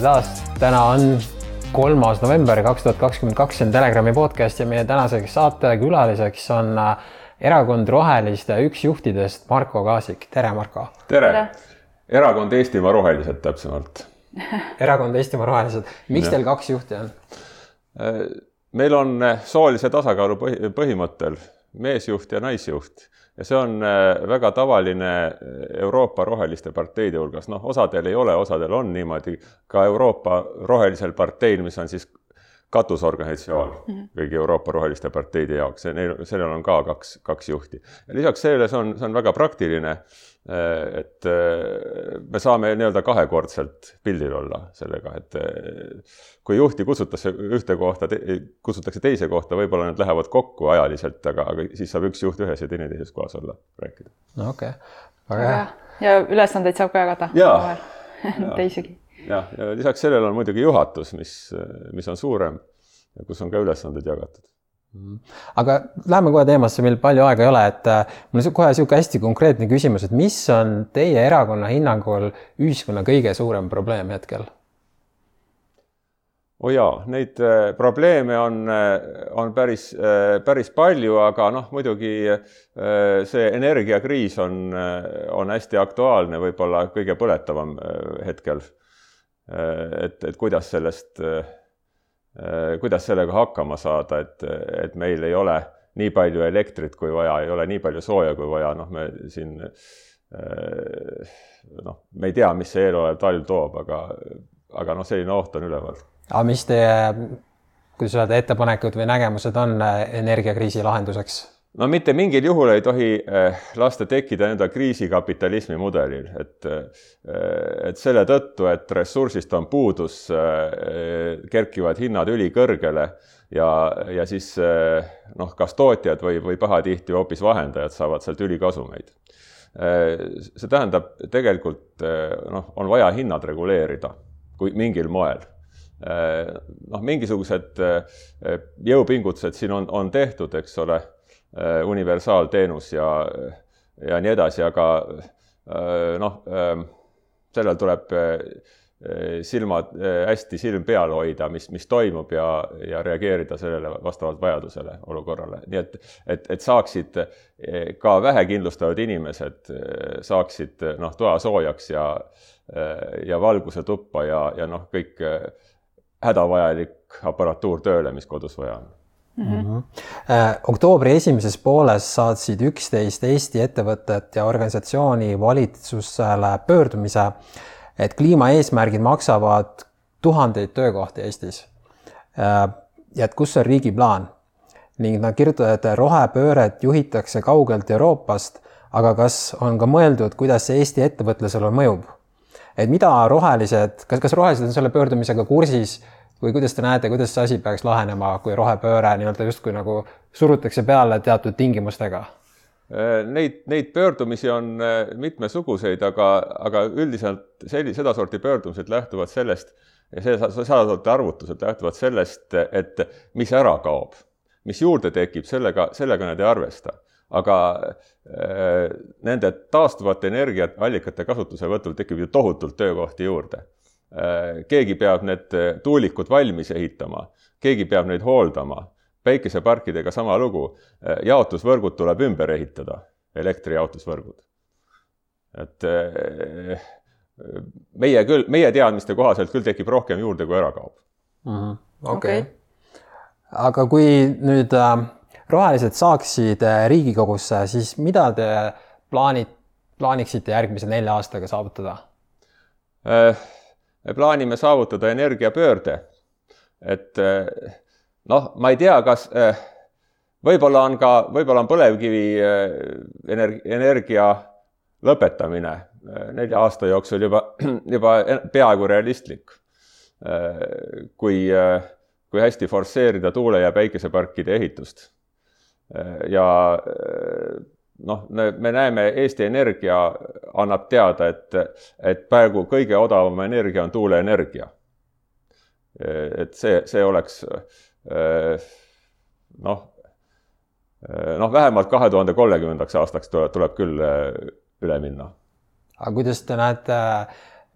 tere taas, täna on kolmas november kaks tuhat kakskümmend kaks, see on Telegrami podcast ja meie tänaseks saatekülaliseks on äh, Erakond Roheliste üks juhtidest Marko Kaasik, tere Marko. tere, Erakond Eestimaa Rohelised täpsemalt. Erakond Eestimaa Rohelised, miks ja. teil kaks juhti on? Äh, meil on äh, soolise tasakaalu põhimõttel. Meesjuht ja naisjuht ja see on äh, väga tavaline Euroopa roheliste parteide hulgas, noh, osadel ei ole, osadel on niimoodi, ka Euroopa rohelisel parteil, mis on siis katusorganisatsioon mm -hmm. kõigi Euroopa roheliste parteide jaoks, neil, sellel on ka kaks, kaks juhti. ja lisaks sellele see on, see on väga praktiline, äh, et äh, me saame nii-öelda kahekordselt pildil olla sellega, et äh, kui juhti kutsutakse ühte kohta, kutsutakse teise kohta, võib-olla need lähevad kokku ajaliselt, aga, aga siis saab üks juht ühes ja teine teises kohas olla, rääkida. no okei okay., väga hea. ja ülesandeid saab ka jagada. teisigi jah, ja lisaks sellele on muidugi juhatus, mis, mis on suurem ja kus on ka ülesanded jagatud mhm. aga läheme kohe teemasse, meil palju aega ei ole, et äh, mul on kohe niisugune hästi konkreetne küsimus, et mis on teie erakonna hinnangul ühiskonna kõige suurem probleem hetkel? oo oh jaa, neid äh, probleeme on, äh, on päris, päris palju, aga noh, muidugi see energiakriis on, on hästi aktuaalne, võib-olla kõige põletavam hetkel et, et kuidas sellest, äh, kuidas sellega hakkama saada, et, et meil ei ole nii palju elektrit kui vaja, ei ole nii palju sooja kui vaja, noh, me siin äh, noh, me ei tea, mis see eelolev talv toob, aga, aga noh, selline oht on üleval. aga mis teie, kuidas öelda, ettepanekud või nägemused on energiakriisi lahenduseks? No mitte mingil juhul ei tohi eh, lasta tekkida enda kriisikapitalismi mudelil, et, eh, et selle tõttu, et ressursist on puudus, eh, kerkivad hinnad ülikõrgele ja, ja siis noh, kas tootjad või, või pahatihti hoopis vahendajad saavad sealt ülikasumeid. see tähendab tegelikult noh, on vaja hinnad reguleerida, kui mingil moel noh, mingisugused jõupingutused siin on, on tehtud, eks ole universaalteenus ja, ja nii edasi, aga äh, noh, ähm, sellel tuleb äh, silmad, hästi silm peal hoida, mis, mis toimub ja, ja reageerida sellele vastavalt vajadusele, olukorrale, nii et, et, et saaksid ka vähekindlustatud inimesed saaksid noh, toa soojaks ja, ja valguse tuppa ja, ja noh, kõik hädavajalik aparatuur tööle, mis kodus vaja on mm. -hmm. oktoobri esimeses pooles saatsid üksteist Eesti ettevõtet ja organisatsiooni valitsusele pöördumise, et kliimaeesmärgid maksavad tuhandeid töökohti Eestis. Äh, ja et kus on riigi plaan ning nad kirjutavad, et rohepööret juhitakse kaugelt Euroopast, aga kas on ka mõeldud, kuidas see Eesti ettevõtlusele mõjub? et mida rohelised, kas, kas rohelised on selle pöördumisega kursis või kuidas te näete, kuidas see asi peaks lahenema, kui rohepööre nii-öelda justkui nagu surutakse peale teatud tingimustega? Neid, neid pöördumisi on äh, mitmesuguseid, aga, aga üldiselt selli-, sedasorti pöördumised lähtuvad sellest ja see, sedasorti arvutused lähtuvad sellest, et mis ära kaob, mis juurde tekib, sellega, sellega nad ei arvesta. aga äh, nende taastuvate energiaallikate kasutuselevõtul tekib ju tohutult töökohti juurde Äh, keegi peab need äh, tuulikud valmis ehitama, keegi peab neid hooldama. päikeseparkidega sama lugu, äh, jaotusvõrgud tuleb ümber ehitada, elektrijaotusvõrgud. et meie küll, meie teadmiste kohaselt küll tekib rohkem juurde, kui ära kaob. Mhm, okei. aga kui nüüd äh, rohelised saaksid Riigikogusse, siis mida te plaanid, plaaniksite järgmise nelja aastaga saavutada äh,? Me plaanime saavutada energiapöörde. et eh, noh, ma ei tea, kas eh, võib-olla on ka, võib-olla on põlevkivi eh, energia, energia lõpetamine nelja aasta jooksul juba, juba peaaegu realistlik. kui, kui hästi forsseerida tuule- ja päikeseparkide ehitust. ja noh, me näeme, Eesti Energia annab teada, et, et praegu kõige odavam energia on tuuleenergia. et see, see oleks noh, noh, vähemalt kahe tuhande kolmekümnendaks aastaks tuleb, tuleb küll üle minna. aga kuidas te näete,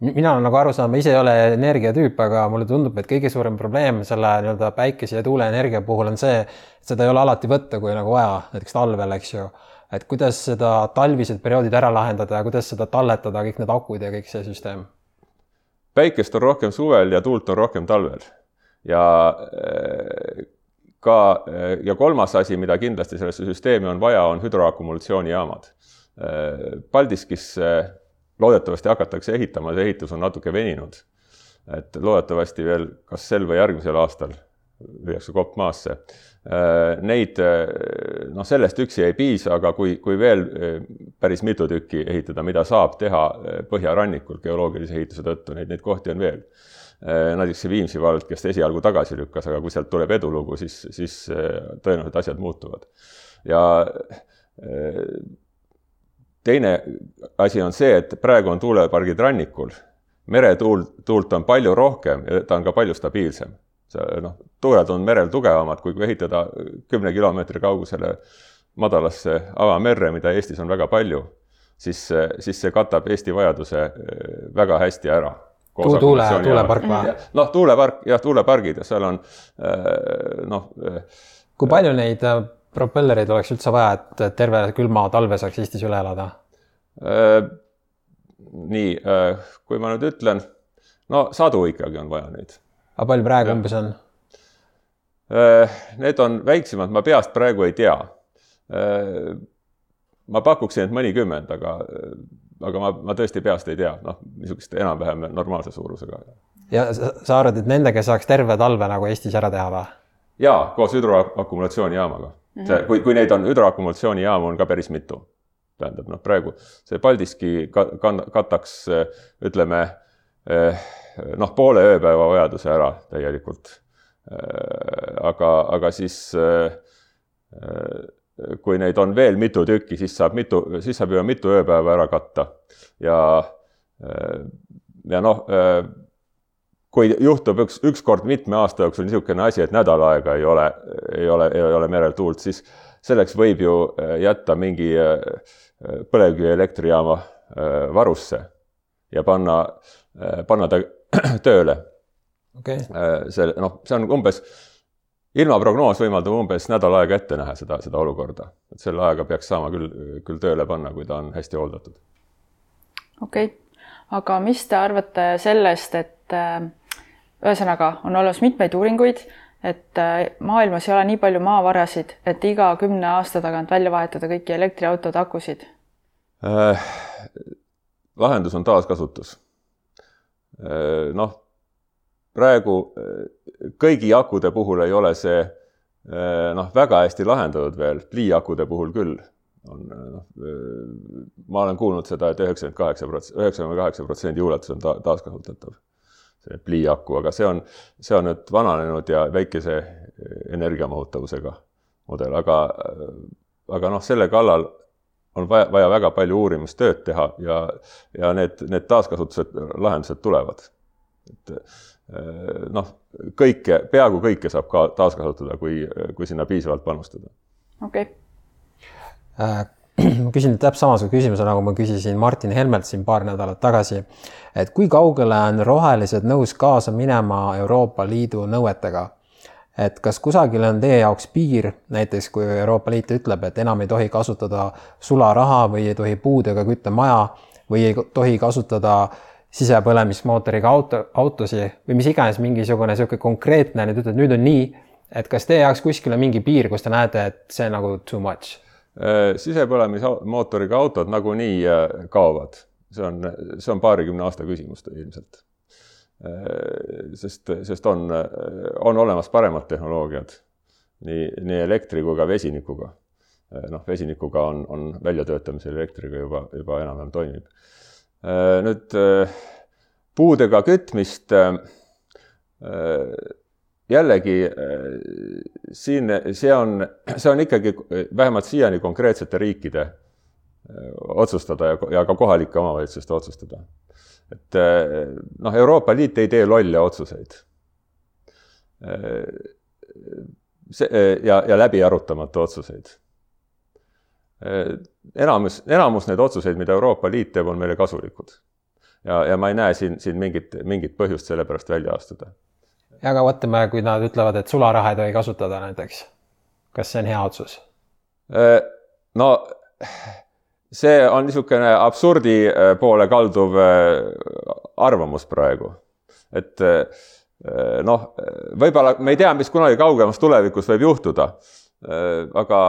mina olen nagu aru saanud, ma ise ei ole energiatüüp, aga mulle tundub, et kõige suurem probleem selle nii-öelda päikese ja tuuleenergia puhul on see, et seda ei ole alati võtta, kui nagu vaja, näiteks talvel, eks ju. Et kuidas seda talvised perioodid ära lahendada ja kuidas seda talletada, kõik need akud ja kõik see süsteem? päikest on rohkem suvel ja tuult on rohkem talvel. ja äh, ka ja kolmas asi, mida kindlasti sellesse süsteemi on vaja, on hüdroakumulatsioonijaamad. Äh, Paldiskis loodetavasti hakatakse ehitama, see ehitus on natuke veninud. et loodetavasti veel kas sel või järgmisel aastal lüüakse kopp maasse. Äh, neid, äh, noh, sellest üksi ei piisa, aga kui, kui veel äh, päris mitu tükki ehitada, mida saab teha põhjarannikul geoloogilise ehituse tõttu, neid, neid kohti on veel. näiteks see Viimsi vald, kes esialgu tagasi lükkas, aga kui sealt tuleb edulugu, siis, siis tõenäoliselt asjad muutuvad. ja teine asi on see, et praegu on tuulepargid rannikul, meretuul, tuult on palju rohkem ja ta on ka palju stabiilsem. Noh, tuuled on merel tugevamad, kui ehitada kümne kilomeetri kaugusele madalasse avamerre, mida Eestis on väga palju, siis, siis see katab Eesti vajaduse eh, väga hästi ära tuule, tuulepark või? noh, tuulepark, jah, tuulepargid ja seal on eh, noh. Eh, kui palju neid propellereid oleks üldse vaja, et terve külma talve saaks Eestis üle elada? Äh, nii, äh, kui ma nüüd ütlen, no sadu ikkagi on vaja neid. Aga palju praegu ja. umbes on? Äh, need on väiksemad, ma peast praegu ei tea. ma pakuksin, et mõnikümmend, aga, aga ma, ma tõesti peast ei tea, noh, niisugust enam-vähem normaalse suurusega. ja sa arvad, et nendega saaks terve talve nagu Eestis ära teha või? jaa, koos hüdroakumulatsioonijaamaga mm. -hmm. kui, kui neid on, hüdroakumulatsioonijaamu on ka päris mitu. tähendab, noh, praegu see Paldiski kan-, kataks ütleme noh, poole ööpäeva vajaduse ära täielikult. aga, aga siis kui neid on veel mitu tükki, siis saab mitu, siis saab juba mitu ööpäeva ära katta ja ja noh kui juhtub üks, ükskord mitme aasta jooksul niisugune asi, et nädal aega ei ole, ei ole, ei ole merel tuult, siis selleks võib ju jätta mingi põlevkivielektrijaama varusse ja panna, panna ta tööle okay.. see noh, see on umbes, ilmaprognoos võimaldab umbes nädal aega ette näha seda, seda olukorda, et selle ajaga peaks saama küll, küll tööle panna, kui ta on hästi hooldatud. okei okay., aga mis te arvate sellest, et ühesõnaga, on olemas mitmeid uuringuid, et äh, maailmas ei ole nii palju maavarasid, et iga kümne aasta tagant välja vahetada kõiki elektriautode akusid äh,? lahendus on taaskasutus äh,. Noh, praegu äh, kõigi akude puhul ei ole see äh, noh, väga hästi lahendatud veel, pliiakude puhul küll on noh, ma olen kuulnud seda et, et üheksakümmend kaheksa prots-, üheksakümne kaheksa protsendi ulatuses on ta taaskasutatav see pliiaku, aga see on, see on nüüd vananenud ja väikese energiamahutavusega mudel, aga, aga noh, selle kallal on vaja, vaja väga palju uurimistööd teha ja, ja need, need taaskasutused, lahendused tulevad. et noh, kõike, peaaegu kõike saab ka taaskasutada, kui, kui sinna piisavalt panustada. okei okay. äh, ma küsin täpselt samasuguse küsimuse, nagu ma küsisin Martin Helmelt siin paar nädalat tagasi. et kui kaugele on rohelised nõus kaasa minema Euroopa Liidu nõuetega? Et kas kusagil on teie jaoks piir, näiteks kui Euroopa Liit ütleb, et enam ei tohi kasutada sularaha või ei tohi puudega kütta maja või ei tohi kasutada sisepõlemismootoriga auto, autosid või mis iganes, mingisugune niisugune konkreetne, nüüd ütled, nüüd on nii, et kas teie jaoks kuskil on mingi piir, kus te näete, et see nagu too much? Äh, sisepõlemismootoriga autod nagunii äh, kaovad, see on, see on paarikümne aasta küsimus ilmselt. Äh, sest, sest on, on olemas paremad tehnoloogiad nii, nii elektri kui ka vesinikuga. noh, vesinikuga on, on väljatöötamisel elektriga juba, juba enam-vähem toimib. nüüd puudega kütmist jällegi äh, siin, see on, see on ikkagi vähemalt siiani konkreetsete riikide äh, otsustada ja, ja ka kohalike omavalitsuste otsustada. Et äh, noh, Euroopa Liit ei tee lolle otsuseid. see ja, ja läbi arutamata otsuseid. enamus, enamus neid otsuseid, mida Euroopa Liit teeb, on meile kasulikud. ja, ja ma ei näe siin, siin mingit, mingit põhjust selle pärast välja astuda. ja aga mõtleme, kui nad ütlevad, et sularaha ei tohi kasutada näiteks, kas see on hea otsus? No see on niisugune absurdi äh, poole kalduv arvamus praegu, et noh, võib-olla me ei tea, mis kunagi kaugemas tulevikus võib juhtuda. aga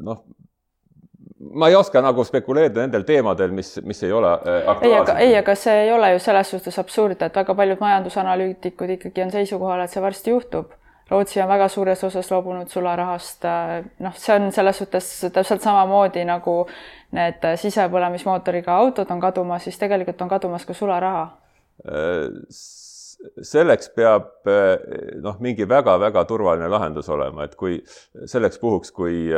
noh, ma ei oska nagu spekuleerida nendel teemadel, mis, mis ei ole aktuaalsed. ei, aga see ei ole ju selles suhtes absurdne, et väga paljud majandusanalüütikud ikkagi on seisukohal, et see varsti juhtub. Rootsi on väga suures osas loobunud sularahast, noh, see on selles suhtes täpselt samamoodi nagu need sisepõlemismootoriga autod on kadumas, siis tegelikult on kadumas ka sularaha. Selleks peab noh, mingi väga-väga turvaline lahendus olema, et kui selleks puhuks, kui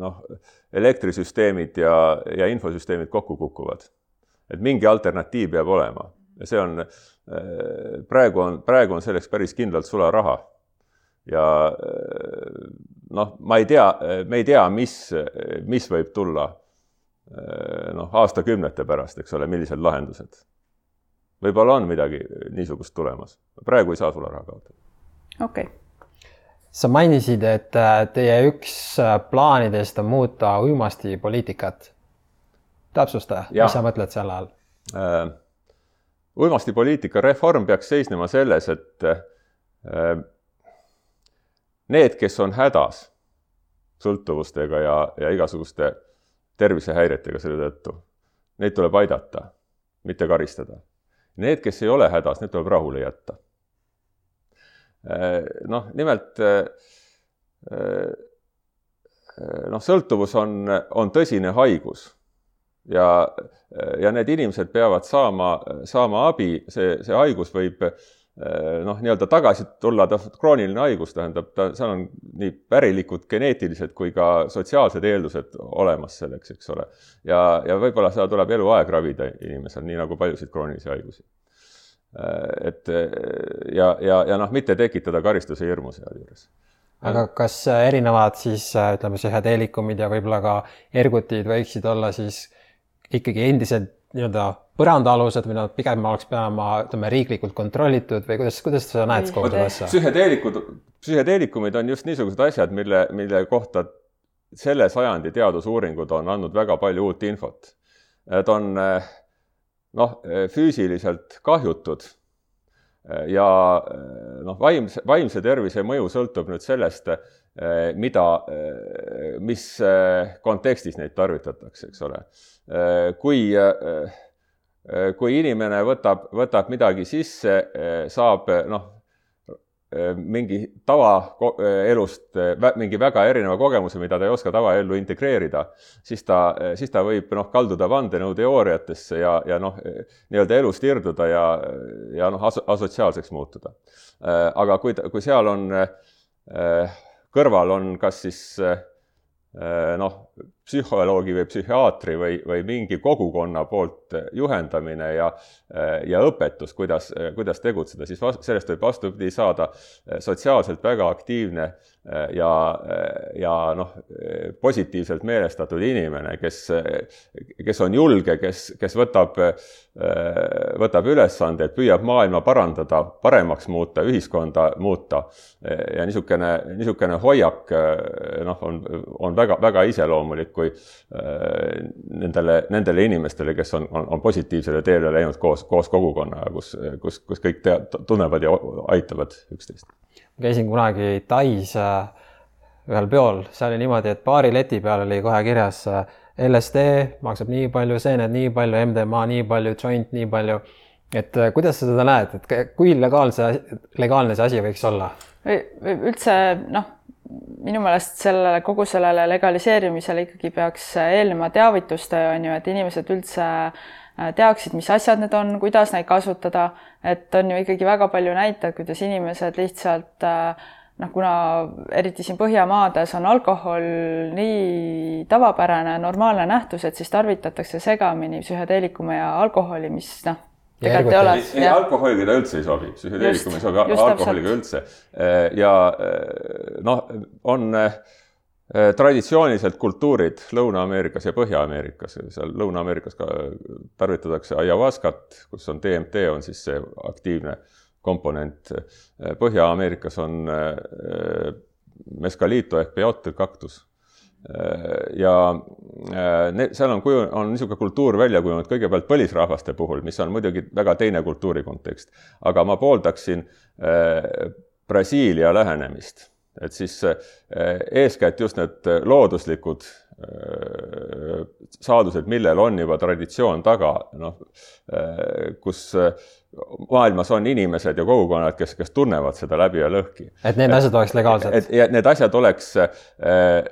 noh, elektrisüsteemid ja, ja infosüsteemid kokku kukuvad, et mingi alternatiiv peab olema. Ja see on praegu on, praegu on selleks päris kindlalt sularaha. ja noh, ma ei tea, me ei tea, mis, mis võib tulla noh, aastakümnete pärast, eks ole, millised lahendused võib-olla on midagi niisugust tulemas. praegu ei saa sularaha kaotada. okei okay. sa mainisid, et äh, teie üks äh, plaanidest on muuta uimastipoliitikat. täpsusta, mis sa mõtled selle all äh,? Uimastipoliitika reform peaks seisnema selles, et äh, need, kes on hädas sõltuvustega ja, ja igasuguste tervisehäiretega selle tõttu, neid tuleb aidata, mitte karistada Need, kes ei ole hädas, need tuleb rahule jätta. Eh, noh, nimelt eh, noh, sõltuvus on, on tõsine haigus ja, ja need inimesed peavad saama, saama abi, see, see haigus võib noh, nii-öelda tagasi tulla, ta krooniline haigus tähendab, ta, seal on nii pärilikud, geneetilised kui ka sotsiaalsed eeldused olemas selleks, eks ole. ja, ja võib-olla seda tuleb eluaeg ravida inimesel, nii nagu paljusid kroonilisi haigusi. et ja, ja, ja noh, mitte tekitada karistuse hirmu sealjuures aga kas erinevad siis ütleme, psühhedeelikumid ja võib-olla ka ergutid võiksid olla siis ikkagi endiselt nii-öelda põrandaalused või nad pigem oleks peama, ütleme, riiklikult kontrollitud või kuidas, kuidas sa näed kogu seda asja? psühhedeelikud, psühhedeelikumid on just niisugused asjad, mille, mille kohta selle sajandi teadusuuringud on andnud väga palju uut infot. Need on noh, füüsiliselt kahjutud ja noh, vaimse, vaimse tervise mõju sõltub nüüd sellest, mida, mis kontekstis neid tarvitatakse, eks ole. kui kui inimene võtab, võtab midagi sisse, saab noh, mingi tavaelust mingi väga erineva kogemuse, mida ta ei oska tavaellu integreerida, siis ta, siis ta võib noh, kalduda vandenõuteooriatesse ja, ja noh, nii-öelda elust irduda ja, ja noh, asotsiaalseks muutuda. aga kui, kui seal on kõrval on kas siis noh, psühholoogi või psühhiaatri või, või mingi kogukonna poolt juhendamine ja, ja õpetus, kuidas, kuidas tegutseda, siis vast, sellest võib vastupidi saada sotsiaalselt väga aktiivne ja, ja noh, positiivselt meelestatud inimene, kes, kes on julge, kes, kes võtab, võtab ülesande, et püüab maailma parandada, paremaks muuta, ühiskonda muuta. ja niisugune, niisugune hoiak noh, on, on väga, väga iseloomulik kui äh, nendele, nendele inimestele, kes on, on, on positiivsele teele läinud koos, koos kogukonnaga, kus, kus, kus kõik tea, tunnevad ja aitavad üksteist. käisin kunagi Tais äh, ühel peol, seal oli niimoodi, et baari leti peal oli kohe kirjas äh, LSD maksab nii palju, seened nii palju, MDMA nii palju, joint nii palju. et kuidas sa seda näed, et kui legaalse, legaalne see asi võiks olla? üldse noh minu meelest sellele, kogu sellele legaliseerimisele ikkagi peaks eelnema teavitustöö, on ju, et inimesed üldse äh, teaksid, mis asjad need on, kuidas neid kasutada, et on ju ikkagi väga palju näiteid, kuidas inimesed lihtsalt äh, noh, kuna eriti siin Põhjamaades on alkohol nii tavapärane, normaalne nähtus, et siis tarvitatakse segamini psühhedeelikume ja alkoholi, mis noh, ei alkoholiga ta üldse ei sobi, psühhedeelikum ei sobi alkoholiga üldse. ja noh, on traditsiooniliselt kultuurid Lõuna-Ameerikas ja Põhja-Ameerikas, seal Lõuna-Ameerikas ka tarvitatakse ayahuascat, kus on DMT on siis see aktiivne komponent. Põhja-Ameerikas on mescalito ehk peyote kaktus ja need, seal on kuju, on niisugune kultuur välja kujunenud kõigepealt põlisrahvaste puhul, mis on muidugi väga teine kultuuri kontekst, aga ma pooldaksin Brasiilia lähenemist. Et siis äh, eeskätt just need looduslikud äh, saadused, millel on juba traditsioon taga, noh, äh, kus maailmas on inimesed ja kogukonnad, kes, kes tunnevad seda läbi ja lõhki. et need asjad oleks legaalsed? et ja need asjad oleks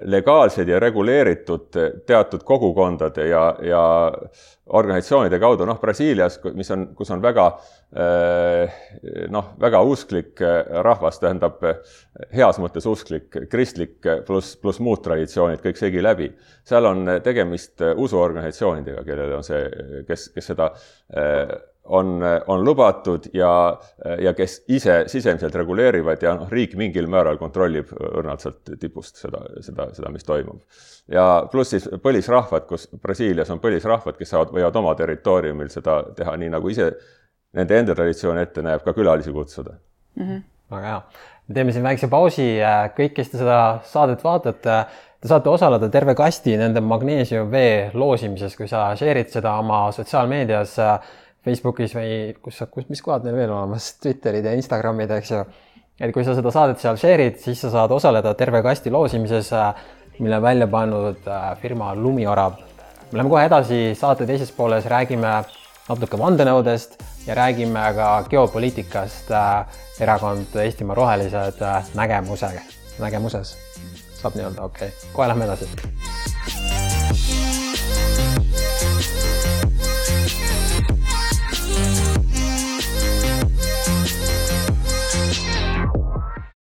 legaalsed ja reguleeritud teatud kogukondade ja, ja organisatsioonide kaudu, noh, Brasiilias, mis on, kus on väga noh, väga usklik rahvas, tähendab heas mõttes usklik, kristlik pluss, pluss muud traditsioonid, kõik segi läbi. seal on tegemist usuorganisatsioonidega, kellel on see, kes, kes seda on, on lubatud ja, ja kes ise sisemiselt reguleerivad ja noh, riik mingil määral kontrollib õrnalt sealt tipust seda, seda, seda, mis toimub. ja pluss siis põlisrahvad, kus Brasiilias on põlisrahvad, kes saavad, võivad oma territooriumil seda teha nii, nagu ise nende enda traditsioon ette näeb, ka külalisi kutsuda mm. -hmm. väga hea. me teeme siin väikse pausi, kõik, kes te seda saadet vaatate, te saate osaleda terve kasti nende magneesiumvee loosimises, kui sa share'id seda oma sotsiaalmeedias Facebookis või kus kus, mis kohad meil veel olemas, Twitterid ja Instagramid, eks ju. et kui sa seda saadet seal share'id, siis sa saad osaleda terve kasti loosimises, mille on välja pannud äh, firma Lumiorav. me läheme kohe edasi, saate teises pooles räägime natuke vandenõudest ja räägime ka geopoliitikast äh, erakond Eestimaa Rohelised äh, nägemusega, nägemuses saab nii-öelda, okei okay., kohe lähme edasi